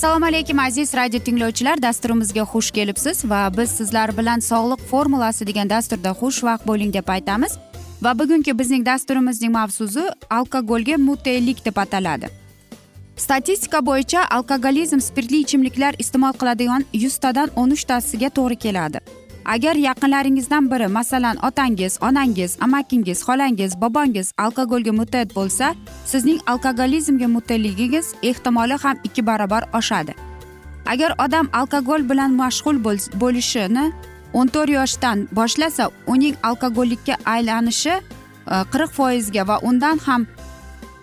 assalomu alaykum aziz radio tinglovchilar. Dasturimizga xush kelibsiz va biz sizlar bilan sog'liq formulasi degan dasturda xushvaqt bo'ling deb aytamiz. Va bugungi bizning dasturimizning mavzusi alkogolga mutelik deb ataladi. Statistika bo'yicha alkogolizm spirtli ichimliklar iste'mol qiladigan yuztadan o'n uchtasiga to'g'ri keladi. Agar yaqinlaringizdan biri masalan otangiz onangiz amakingiz xolangiz bobongiz alkogolga mutat bo'lsa sizning alkogolizmga muttaligingiz ehtimoli ham ikki barobar oshadi. Agar odam alkogol bilan mashg'ul bo'lishini o'n to'rt yoshdan boshlasa uning alkogollikka aylanishi e, qirq foizga va undan ham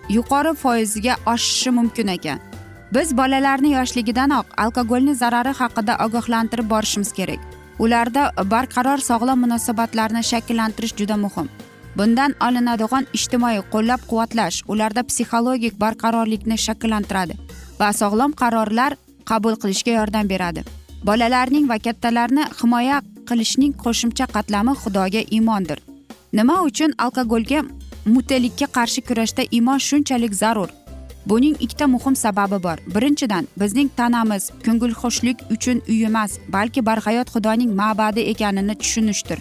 yuqori foizga oshishi mumkin ekan. Biz bolalarni yoshligidanoq alkogolni zarari haqida ogohlantirib borishimiz kerak. Ularda barqaror sog'lom munosabatlarni shakllantirish juda muhim. Bundan olinadigan ijtimoiy qo'llab quvvatlash ularda psixologik barqarorlikni shakllantiradi va sog'lom qarorlar qabul qilishga yordam beradi. Bolalarning va kattalarni himoya qilishning qo'shimcha qatlami xudoga iymondir nima uchun alkogolga mutelikka qarshi kurashda iymon shunchalik zarur? Buning ikkita muhim sababi bor. Birinchidan bizning tanamiz ko'ngilxushlik uchun uy emas balki barhayot xudoning ma'badi ekanini tushunishdir.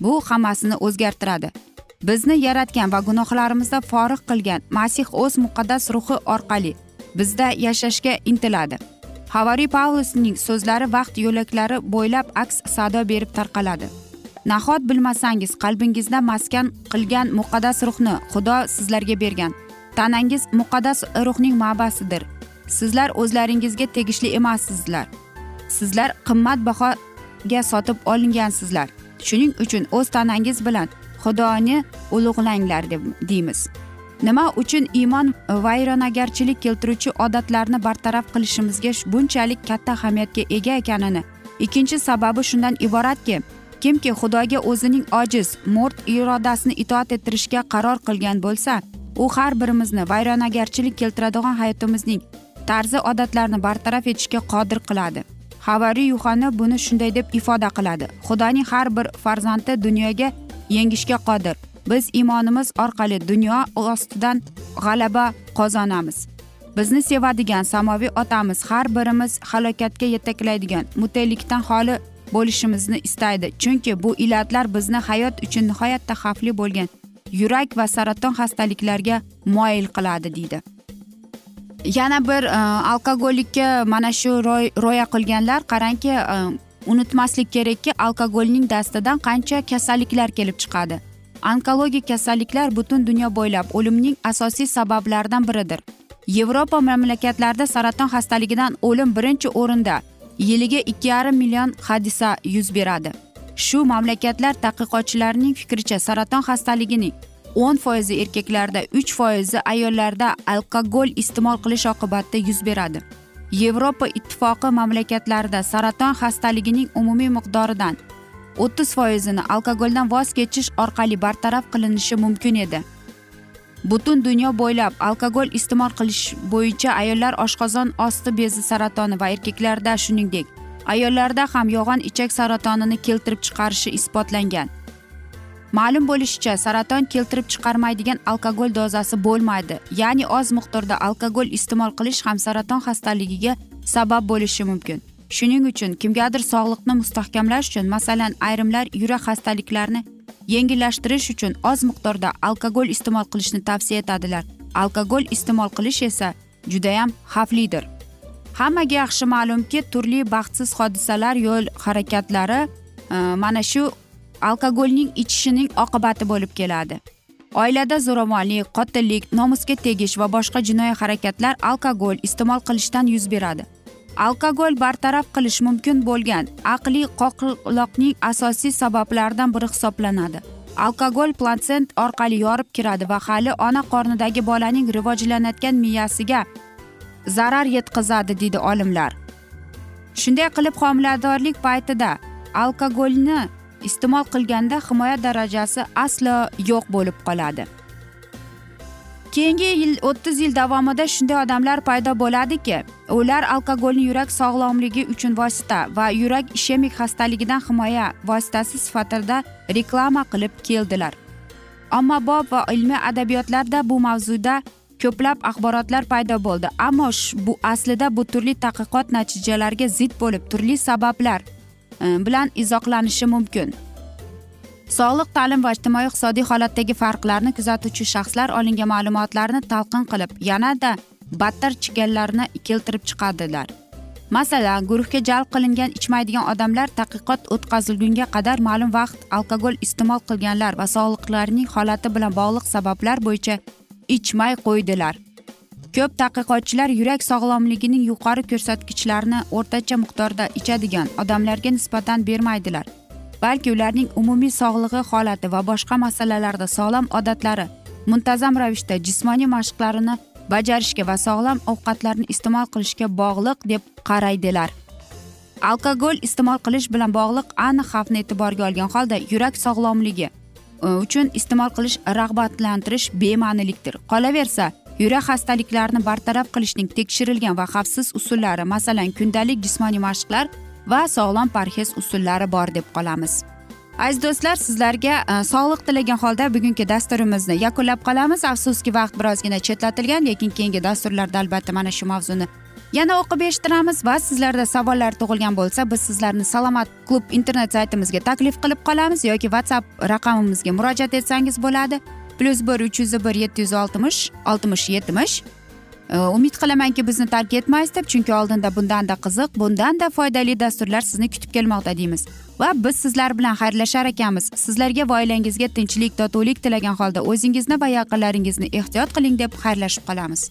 Bu hammasini o'zgartiradi. Bizni yaratgan va gunohlarimizda forig qilgan masih o'z muqaddas ruhi orqali bizda yashashga intiladi. Havariy pavlusning so'zlari vaqt yo'laklari bo'ylab aks sado berib tarqaladi. Nahot bilmasangiz qalbingizda maskan qilgan muqaddas ruhni xudo sizlarga bergan. Tanangiz muqaddas ruhning ma'basidir. Sizlar o'zlaringizga tegishli emassizlar. Sizlar qimmatbahoga sotib olingansizlar. Shuning uchun o'z tanangiz bilan xudoni ulug'langlar deb deymiz. Nima uchun iymon vayronagarchilik keltiruvchi odatlarni bartaraf qilishimizga bunchalik katta ahamiyatga ega ekanini ikkinchi sababi shundan iboratki kimki xudoga o'zining ojiz mo'rt irodasini itoat ettirishga qaror qilgan bo'lsa u har birimizni vayronagarchilik keltiradigan hayotimizning tarzi odatlarni bartaraf etishga qodir qiladi. Havariy yuhanna buni shunday deb ifoda qiladi. Xudoning har bir farzandi dunyoga yengishga qodir. Biz iymonimiz orqali dunyo ostidan g'alaba qozonamiz. Bizni sevadigan samoviy otamiz har birimiz halokatga yetaklaydigan mutelikdan xoli bo'lishimizni istaydi. Chunki bu illatlar bizni hayot uchun nihoyatda xavfli bo'lgan yurak va saraton xastaliklarga moyil qiladi deydi. Yana bir e, alkogollikka mana shu rioya qilganlar qarangki e, unutmaslik kerakki alkogolning dastidan qancha kasalliklar kelib chiqadi. Onkologik kasalliklar butun dunyo bo'ylab o'limning asosiy sabablaridan biridir. Yevropa mamlakatlarida saraton xastaligidan o'lim birinchi o'rinda yiliga ikki yarim million hodisa yuz beradi. Shu mamlakatlar tadqiqotchilarining fikricha saraton xastaligining o'n foizi erkaklarda uch foizi ayollarda alkogol iste'mol qilish oqibatida yuz beradi. Yevropa ittifoqi mamlakatlarida saraton xastaligining umumiy miqdoridan o'ttiz foizini alkogoldan voz kechish orqali bartaraf qilinishi mumkin edi. Butun dunyo bo'ylab alkogol iste'mol qilish bo'yicha ayollar oshqozon osti bezi saratoni va erkaklarda shuningdek ayollarda ham yog'on ichak saratonini keltirib chiqarishi isbotlangan. Ma'lum bo'lishicha saraton keltirib chiqarmaydigan alkogol dozasi bo'lmaydi ya'ni oz miqdorda alkogol iste'mol qilish ham saraton xastaligiga sabab bo'lishi mumkin. Shuning uchun kimgadir sog'liqni mustahkamlash uchun masalan ayrimlar yurak xastaliklarini yengillashtirish uchun oz miqdorda alkogol iste'mol qilishni tavsiya etadilar. Alkogol iste'mol qilish esa judayam xavflidir. Hammaga yaxshi ma'lumki turli baxtsiz hodisalar yo'l harakatlari e, mana shu alkogolning ichishining oqibati bo'lib keladi. Oilada zo'ravonlik qotillik nomusga tegish va boshqa jinoiy harakatlar alkogol iste'mol qilishdan yuz beradi. Alkogol bartaraf qilish mumkin bo'lgan aqliy qoqloqning asosiy sabablaridan biri hisoblanadi. Alkogol plansent orqali yorib kiradi va hali ona qornidagi bolaning rivojlanayotgan miyasiga zarar yetkazadi deydi olimlar. Shunday qilib homiladorlik paytida alkogolni iste'mol qilganda himoya darajasi aslo yo'q bo'lib qoladi. Keyingi yil o'ttiz yil davomida shunday odamlar paydo bo'ladiki ular alkogolni yurak sog'lomligi uchun vosita va yurak ishemik xastaligidan himoya vositasi sifatida reklama qilib keldilar. Ommabop va ilmiy adabiyotlarda bu mavzuda ko'plab axborotlar paydo bo'ldi. Ammo bu aslida bu turli tadqiqot natijalariga zid bo'lib turli sabablar e, bilan izohlanishi mumkin. Sog'liq ta'lim va ijtimoiy iqtisodiy holatdagi farqlarni kuzatuvchi shaxslar olingan ma'lumotlarni talqin qilib yanada battar chigallarni keltirib chiqadilar masalan guruhga jalb qilingan ichmaydigan odamlar tadqiqot o'tkazilgunga qadar ma'lum vaqt alkogol iste'mol qilganlar va sog'liqlarining holati bilan bog'liq sabablar bo'yicha ichmay qo'ydilar. Ko'p tadqiqotchilar yurak sog'lomligining yuqori ko'rsatkichlarini o'rtacha miqdorda ichadigan odamlarga nisbatan bermaydilar balki ularning umumiy sog'lig'i holati va boshqa masalalarda sog'lom odatlari muntazam ravishda jismoniy mashqlarini bajarishga va sog'lom ovqatlarni iste'mol qilishga bog'liq deb qaraydilar. Alkogol iste'mol qilish bilan bog'liq aniq xavfni e'tiborga olgan holda yurak sog'lomligi E, uchun iste'mol qilish rag'batlantirish bema'nilikdir. Qolaversa yurak xastaliklarini bartaraf qilishning tekshirilgan va xavfsiz usullari masalan kundalik jismoniy mashqlar va sog'lom parhez usullari bor deb qolamiz. Aziz do'stlar sizlarga e, sog'liq tilagan holda bugungi dasturimizni yakunlab qolamiz. Afsuski vaqt birozgina chetlatilgan lekin keyingi dasturlarda albatta mana shu mavzuni yana o'qib eshittiramiz va sizlarda savollar tug'ilgan bo'lsa biz sizlarni salomat klub internet saytimizga taklif qilib qolamiz yoki whatsapp raqamimizga murojaat etsangiz bo'ladi. Plyus bir uch yuz bir yetti yuz oltmish oltmish yetmish. Umid qilamanki bizni tark etmaysiz deb chunki oldinda bundanda qiziq bundanda foydali dasturlar sizni kutib kelmoqda deymiz. Va biz sizlar bilan xayrlashar ekanmiz. Sizlarga va oilangizga tinchlik totuvlik tilagan holda o'zingizni va yaqinlaringizni ehtiyot qiling deb xayrlashib qolamiz.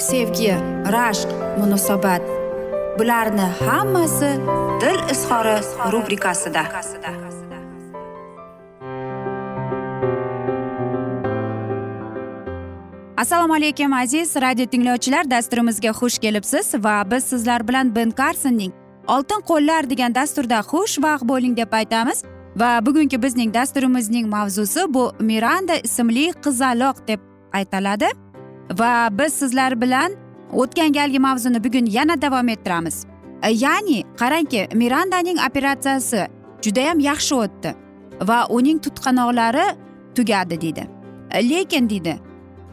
sevgi rashq munosabat. Bularni hammasi dil izhori rubrikasida. Assalomu alaykum aziz radio tinglovchilar. Dasturimizga xush kelibsiz va biz sizlar bilan ben karsonning oltin qo'llar degan dasturda xushvaqt bo'ling deb aytamiz. Va bugungi bizning dasturimizning mavzusi bu miranda ismli qizaloq deb aytiladi. Va biz sizlar bilan o'tgan galgi mavzuni bugun yana davom ettiramiz. E, ya'ni qarangki mirandaning operatsiyasi judayam yaxshi o'tdi va uning tutqanoqlari tugadi deydi e, lekin deydi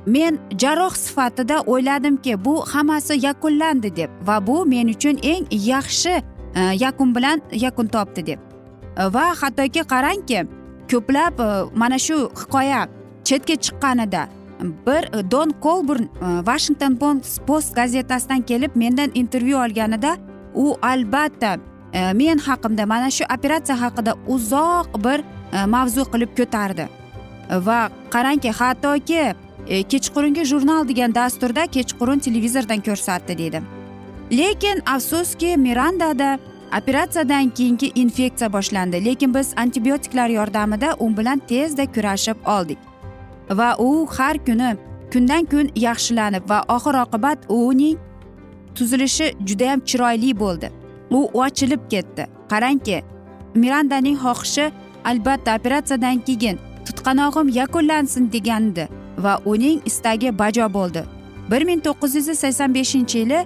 men jarroh sifatida o'yladimki bu hammasi yakunlandi deb va bu men uchun eng yaxshi e, yakun bilan yakun topdi deb. Va hattoki qarangki ko'plab mana shu hikoya chetga chiqqanida bir e, don kolburn e, washington post gazetasidan kelib mendan intervyu olganida u albatta e, men haqimda mana shu operatsiya haqida uzoq bir mavzu qilib ko'tardi. Va qarangki hattoki kechqurungi jurnal degan dasturda kechqurun televizordan ko'rsatdi deydi lekin afsuski mirandada operatsiyadan keyingi infeksiya boshlandi. Lekin biz antibiotiklar yordamida u bilan tezda kurashib oldik. Va u har kuni kundan kun yaxshilanib va oxir oqibat uning tuzilishi judayam chiroyli bo'ldi. U ochilib ketdi. Qarangki mirandaning xohishi albatta operatsiyadan keyin tutqanog'im yakunlansin degandi va uning istagi bajo bo'ldi. bir ming to'qqiz yuz sakson beshinchi yili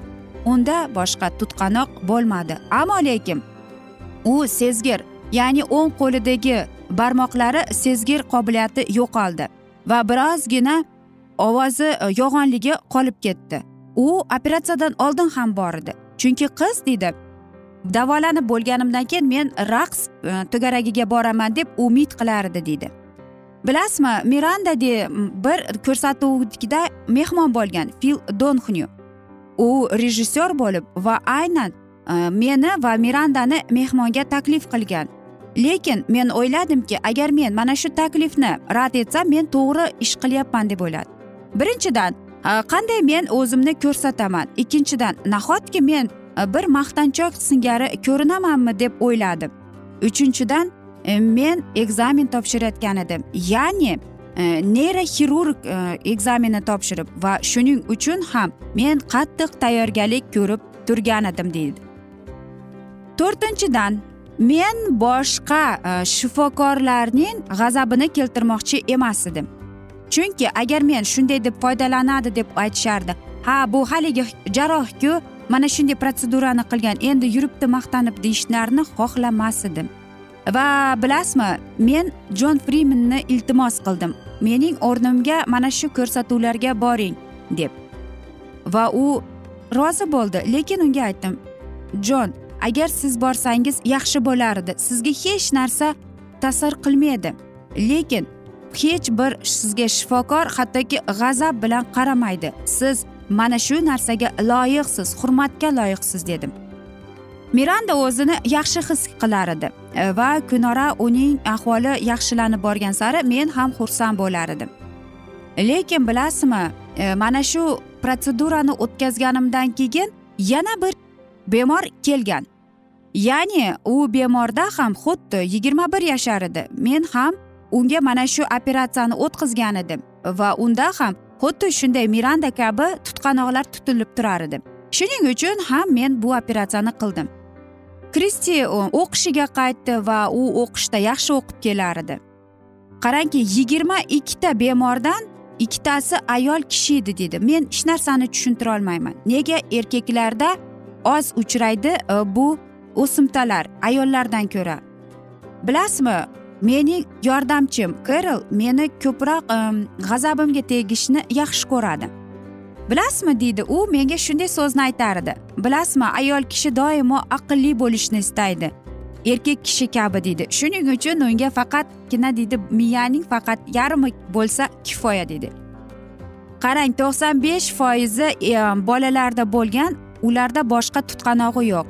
unda boshqa tutqanoq bo'lmadi. Ammo lekin u sezgir ya'ni o'ng qo'lidagi barmoqlari sezgir qobiliyati yo'qoldi. Va birozgina ovozi e, yo'g'onligi qolib ketdi. U operatsiyadan oldin ham bor edi. Chunki qiz deydi davolanib bo'lganimdan keyin men raqs e, to'garagiga boraman deb umid qilardi deydi. Bilasizmi miranda de bir ko'rsatuvda mehmon bo'lgan fil donxnyu u rejissyor bo'lib va aynan e, meni va mirandani mehmonga taklif qilgan. Lekin men o'yladimki agar men mana shu taklifni rad etsam men to'g'ri ish qilyapman deb o'yladi. Birinchidan e, qanday men o'zimni ko'rsataman? Ikkinchidan nahotki men e, bir maqtanchoq singari ko'rinamanmi deb o'yladim. Uchinchidan e, men ekzamen topshirayotgan edim. Ya'ni neyroxirurg e, topshirib va shuning uchun ham men qattiq tayyorgarlik ko'rib turgan edim deydi. To'rtinchidan men boshqa e, shifokorlarning g'azabini keltirmoqchi emas edim. Chunki agar men shunday deb foydalanadi deb aytishardi ha bu haligi jarrohku mana shunday protsedurani qilgan endi yuribdi maqtanib deyishlarini xohlamas edim. Va bilasizmi men jon frimenni iltimos qildim. Mening o'rnimga mana shu ko'rsatuvlarga boring deb. Va u rozi bo'ldi lekin unga aytdim jon agar siz borsangiz yaxshi bo'lardi. Sizga hech narsa ta'sir qilmaydi. Lekin hech bir sizga shifokor hattoki g'azab bilan qaramaydi. Siz mana shu narsaga loyiqsiz hurmatga loyiqsiz dedim. Miranda o'zini yaxshi his qilar edi. E, va kunora uning ahvoli yaxshilanib borgan sari men ham xursand bo'lar edim. Lekin bilasizmi e, mana shu protsedurani o'tkazganimdan keyin yana bir bemor kelgan. Ya'ni u bemorda ham xuddi yigirma bir yashar edi. Men ham unga mana shu operatsiyani o'tkazgan edim va unda ham xuddi shunday miranda kabi tutqanoqlar tutilib turar edi shuning uchun ham men bu operatsiyani qildim. Kristi o'qishiga qaytdi va u o'qishda yaxshi o'qib kelar edi. Qarangki yigirma ikkita bemordan ikkitasi ayol kishi edi dedi. Men hech narsani tushuntira olmayman. Nega erkaklarda oz uchraydi e, bu o'simtalar ayollardan ko'ra. Bilasizmi mening yordamchim kerol meni ko'proq e, g'azabimga tegishni yaxshi ko'radi. Bilasizmi deydi u menga shunday so'zni aytardi bilasizmi ayol kishi doimo aqlli bo'lishni istaydi. Erkak kishi kabi deydi. Shuning uchun unga faqatgina deydi miyaning faqat yarmi bo'lsa kifoya deydi. Qarang to'qson besh foizi e, bolalarda bo'lgan ularda boshqa tutqanog'i yo'q.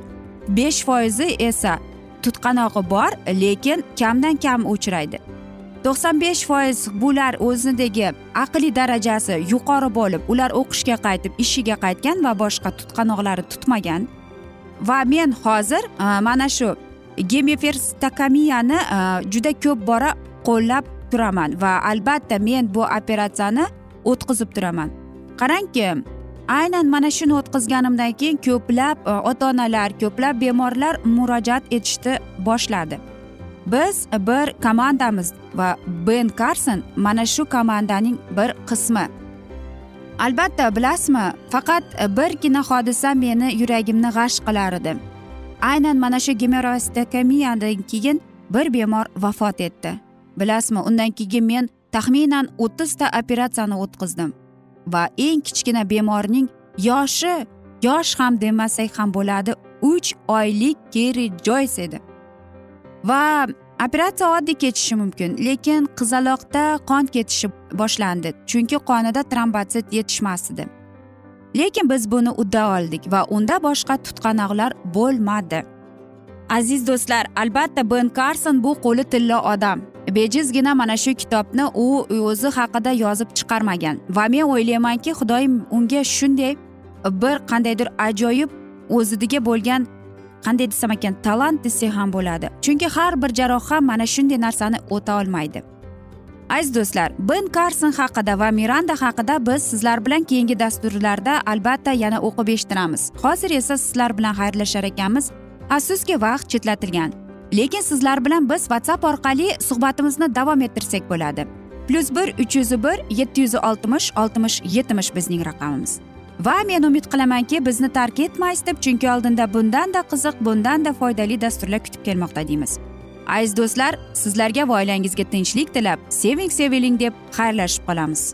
Besh foizi esa tutqanog'i bor lekin kamdan kam uchraydi. To'qson besh foiz bular o'zidagi aqliy darajasi yuqori bo'lib ular o'qishga qaytib ishiga qaytgan va boshqa tutqanoqlari tutmagan. Va men hozir e, mana shu gemeferstakamiyani e, juda ko'p bora qo'llab turaman va albatta men bu operatsiyani o'tkazib turaman. Qarangki aynan mana shuni o'tkazganimdan keyin ko'plab e, ota onalar ko'plab bemorlar murojaat etishni boshladi. Biz bir komandamiz va ben karson mana shu komandaning bir qismi. Albatta bilasizmi faqat birgina hodisa meni yuragimni g'ash qilar edi. Aynan mana shu gemerostokamiyadan keyin bir bemor vafot etdi. Bilasizmi undan keyin men taxminan o'ttizta operatsiyani o'tkazdim. Va eng kichkina bemorning yoshi yosh ham demasak ham bo'ladi uch oylik keri joys edi. Va operatsiya oddiy kechishi mumkin lekin qizaloqda qon ketishi boshlandi chunki qonida trombotsit yetishmas edi lekin biz buni udda oldik va unda boshqa tutqanoqlar bo'lmadi. Aziz do'stlar albatta ben karson bu qo'li tilla odam. Bejizgina mana shu kitobni u o'zi haqida yozib chiqarmagan. Va men o'ylaymanki xudoyim unga shunday bir qandaydir ajoyib o'zidiga bo'lgan qanday desam ekan talant desak ham bo'ladi. Chunki har bir jarroh ham mana shunday narsani o'ta olmaydi. Aziz do'stlar ben karson haqida va miranda haqida biz sizlar bilan keyingi dasturlarda albatta yana o'qib eshittiramiz. Hozir esa sizlar bilan xayrlashar ekanmiz. Afsuski vaqt chetlatilgan. Lekin sizlar bilan biz whatsapp orqali suhbatimizni davom ettirsak bo'ladi. Plyus bir uch yuz bir yetti yuz oltmish oltmish yetmish bizning raqamimiz. Va men umid qilamanki bizni tark etmaysiz deb chunki oldinda bundanda qiziq bundanda foydali dasturlar kutib kelmoqda deymiz. Aziz do'stlar sizlarga va oilangizga tinchlik tilab seving seviling deb xayrlashib qolamiz.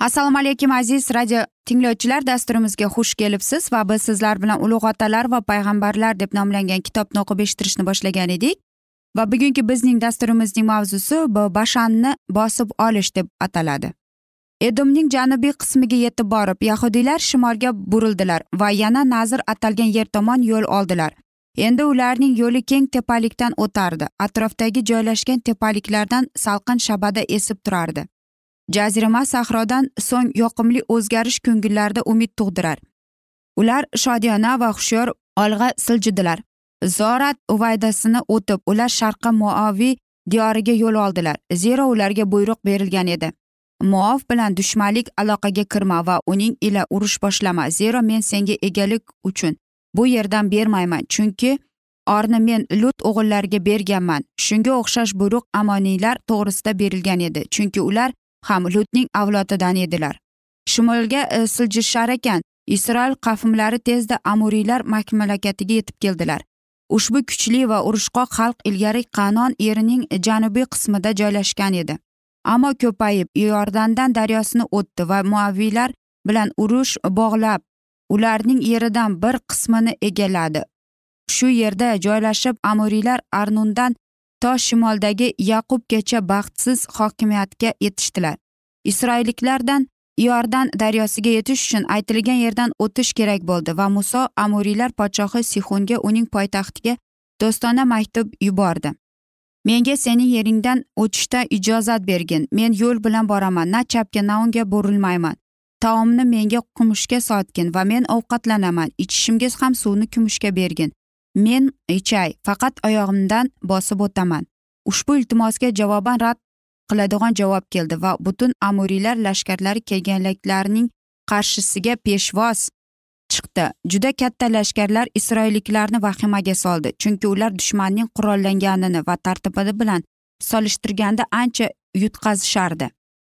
Assalomu alaykum aziz radio tinglovchilar. Dasturimizga xush kelibsiz va biz sizlar bilan ulug' otalar va payg'ambarlar deb nomlangan kitobni o'qib eshittirishni boshlagan edik. Va bugungi bizning dasturimizning mavzusi bu bashanni bosib olish deb ataladi. Edomning janubiy qismiga yetib borib yahudiylar shimolga burildilar va yana nazr atalgan yer tomon yo'l oldilar. Endi ularning yo'li keng tepalikdan o'tardi atrofdagi joylashgan tepaliklardan salqin shabada esib turardi. Jazirama sahrodan so'ng yoqimli o'zgarish ko'ngillarda umid tug'dirar. Ular shodiyona va hushyor olg'a siljidilar zorat uvaydasini o'tib ular sharqqa muoviy diyoriga yo'l oldilar zero ularga buyruq berilgan edi. Muov bilan dushmanlik aloqaga kirma va uning ila urush boshlama zero men senga egalik uchun bu yerdan bermayman chunki orni men lut o'g'illariga berganman. Shunga o'xshash buyruq amoniylar to'g'risida berilgan edi chunki ular ham lutning avlodidan edilar. Shimolga e, siljishar ekan isroil qavmlari tezda amuriylar mamlakatiga yetib keldilar. Ushbu kuchli va urushqoq xalq ilgari qanon erining janubiy qismida joylashgan edi. Ammo ko'payib iordandan daryosini o'tdi va muaviylar bilan urush bog'lab ularning yeridan bir qismini egalladi. Shu yerda joylashib amuriylar arnundan to shimoldagi yaqubgacha baxtsiz hokimiyatga yetishdilar. Isroilliklardan iordan daryosiga yetish uchun aytilgan yerdan o'tish kerak bo'ldi va muso amuriylar podshohi sixunga uning poytaxtiga do'stona maktub yubordi. Menga sening yeringdan o'tishda ijozat bergin. Men yo'l bilan boraman. Na chapga na o'ngga burilmayman. Taomni menga kumushga sotgin va men ovqatlanaman. Ichishimga ham suvni kumushga bergin. Men ichay faqat oyog'imdan bosib o'taman. Ushbu iltimosga javoban rad qiladigan javob keldi va butun amuriylar lashkarlari kelganlarning qarshisiga peshvoz chiqdi. Juda katta lashkarlar isroilliklarni vahimaga soldi chunki ular dushmanning qurollanganini va tartibi bilan solishtirganda ancha yutqazishardi.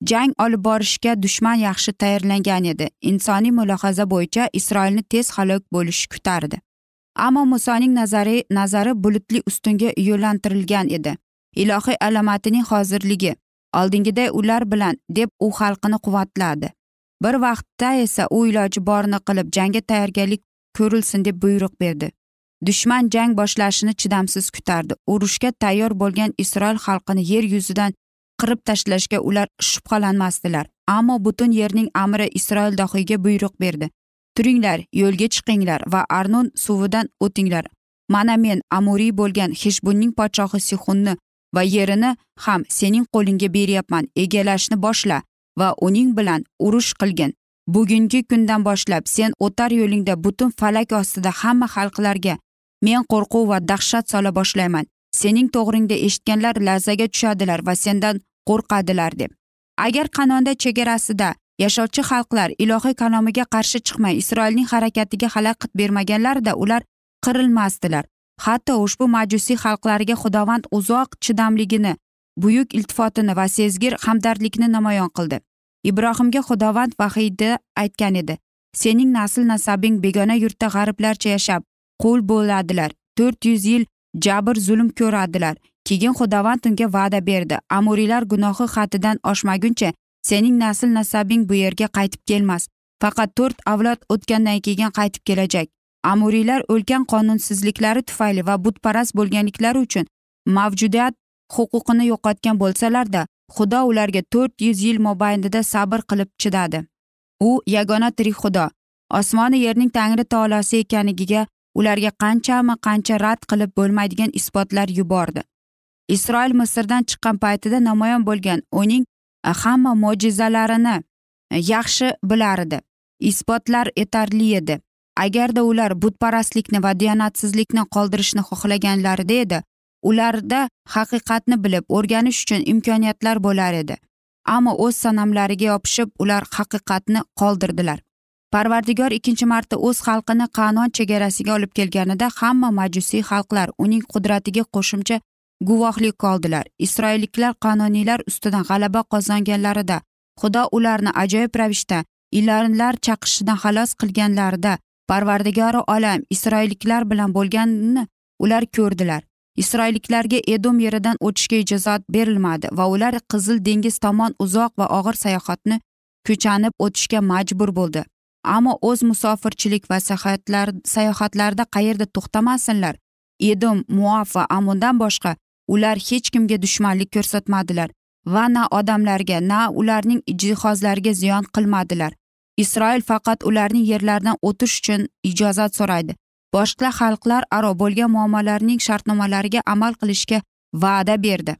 Jang olib borishga dushman yaxshi tayyorlangan edi. Insoniy mulohaza bo'yicha isroilni tez halok bo'lishi kutardi. Ammo musoning nazari nazari bulutli ustunga yo'llantirilgan edi. Ilohiy alomatining hozirligi oldingiday ular bilan deb u xalqini quvvatladi. Bir vaqtda esa u iloji borini qilib jangga tayyorgarlik ko'rilsin deb buyruq berdi. Dushman jang boshlashini chidamsiz kutardi. Urushga tayyor bo'lgan isroil xalqini yer yuzidan qirib tashlashga ular shubhalanmasdilar. Ammo butun yerning amri isroil dohiyga buyruq berdi. Turinglar yo'lga chiqinglar va arnon suvidan o'tinglar. Mana men amuriy bo'lgan heshbunning podshohi sixunni va yerini ham sening qo'lingga beryapman. Egallashni boshla va uning bilan urush qilgin. Bugungi kundan boshlab sen o'tar yo'lingda butun falak ostida hamma xalqlarga men qo'rquv va dahshat sola boshlayman. Sening to'g'ringda eshitganlar larzaga tushadilar va sendan qo'rqadilar deb. Agar qanonda chegarasida yashovchi xalqlar ilohiy kalomiga qarshi chiqmay isroilning harakatiga xalaqit bermaganlarida ular qirilmasdilar. Hatto ushbu majusiy xalqlariga xudovand uzoq chidamligini buyuk iltifotini va sezgir hamdardlikni namoyon qildi. Ibrohimga xudovand vahiyda aytgan edi sening nasl nasabing begona yurtda g'ariblarcha yashab qul bo'ladilar to'rt yuz yil jabr zulm ko'radilar. Keyin xudovand unga va'da berdi amuriylar gunohi haddidan oshmaguncha sening nasl nasabing bu yerga qaytib kelmas. Faqat to'rt avlod o'tgandan keyin qaytib kelajak. Amuriylar ulkan qonunsizliklari tufayli va butparast bo'lganliklari uchun mavjudiyat huquqini yo'qotgan bo'lsalarda xudo ularga to'rt yuz yil mobaynida sabr qilib chidadi. U yagona tirik xudo. Osmoni yerning tangri taolosi ekanligiga ularga qanchami qancha rad qilib bo'lmaydigan isbotlar yubordi. Isroil misrdan chiqqan paytida namoyon bo'lgan uning Э, hamma mo'jizalarini e, yaxshi bilardi isbotlar yetarli edi. Agarda ular butparastlikni va diyonatsizlikni qoldirishni xohlaganlarida edi ularda haqiqatni bilib o'rganish uchun imkoniyatlar bo'lar edi. Ammo o'z sanamlariga yopishib ular haqiqatni qoldirdilar. Parvardigor ikkinchi marta o'z xalqini qanon chegarasiga olib kelganida hamma majusiy xalqlar uning qudratiga qo'shimcha guvohlik qoldilar. Isroilliklar qanoniylar ustidan g'alaba qozonganlarida xudo ularni ajoyib ravishda ilonlar chaqishidan xalos qilganlarida parvardigori olam isroilliklar bilan bo'lganini ular ko'rdilar. Isroilliklarga edom yeridan o'tishga ijozat berilmadi va ular qizil dengiz tomon uzoq va og'ir sayohatni ko'chanib o'tishga majbur bo'ldi. Ammo o'z musofirchilik va sayohatlarida qayerda to'xtamasinlar edom muaf va amundan boshqa ular hech kimga dushmanlik ko'rsatmadilar va na odamlarga na ularning jihozlariga ziyon qilmadilar. Isroil faqat ularning yerlaridan o'tish uchun ijozat so'raydi. Boshqa xalqlar aro bo'lgan muammolarning shartnomalariga amal qilishga va'da berdi.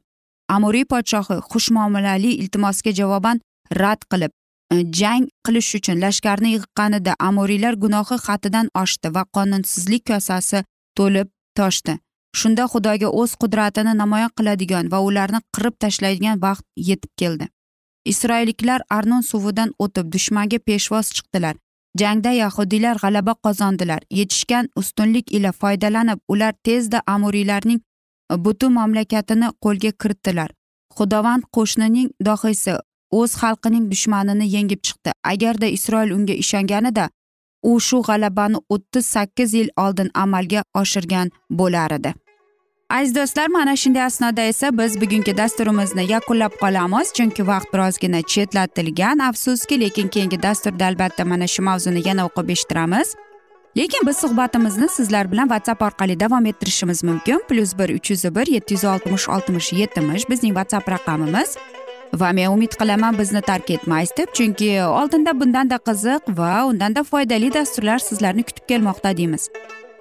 Amuriy podshohi xushmuomalali iltimosga javoban rad qilib jang qilish uchun lashkarni yig'qqanida amuriylar gunohi haddidan oshdi va qonunsizlik kosasi to'lib toshdi. Shunda xudoga o'z qudratini namoyon qiladigan va ularni qirib tashlaydigan vaqt yetib keldi. Isroilliklar arnon suvidan o'tib dushmanga peshvoz chiqdilar. Jangda yahudiylar g'alaba qozondilar. Yetishgan ustunlik ila foydalanib ular tezda amuriylarning e, butun mamlakatini qo'lga kiritdilar. Xudovand qo'shnining dohiysi o'z xalqining dushmanini yengib chiqdi. Agarda isroil unga ishonganida u shu g'alabani o'ttiz sakkiz yil oldin amalga oshirgan bo'lar edi. Aziz do'stlar mana shunday asnoda esa biz bugungi dasturimizni yakunlab qolamiz chunki vaqt birozgina chetlatilgan. Afsuski lekin keyingi dasturda albatta mana shu mavzuni yana o'qib eshittiramiz. Lekin biz suhbatimizni sizlar bilan whatsapp orqali davom ettirishimiz mumkin. Plyus bir uch yuz bir yetti yuz oltmish oltmish yetmish bizning whatsapp raqamimiz. Va men umid qilaman bizni tark etmaysiz deb chunki oldinda bundanda qiziq va undanda foydali dasturlar sizlarni kutib kelmoqda deymiz.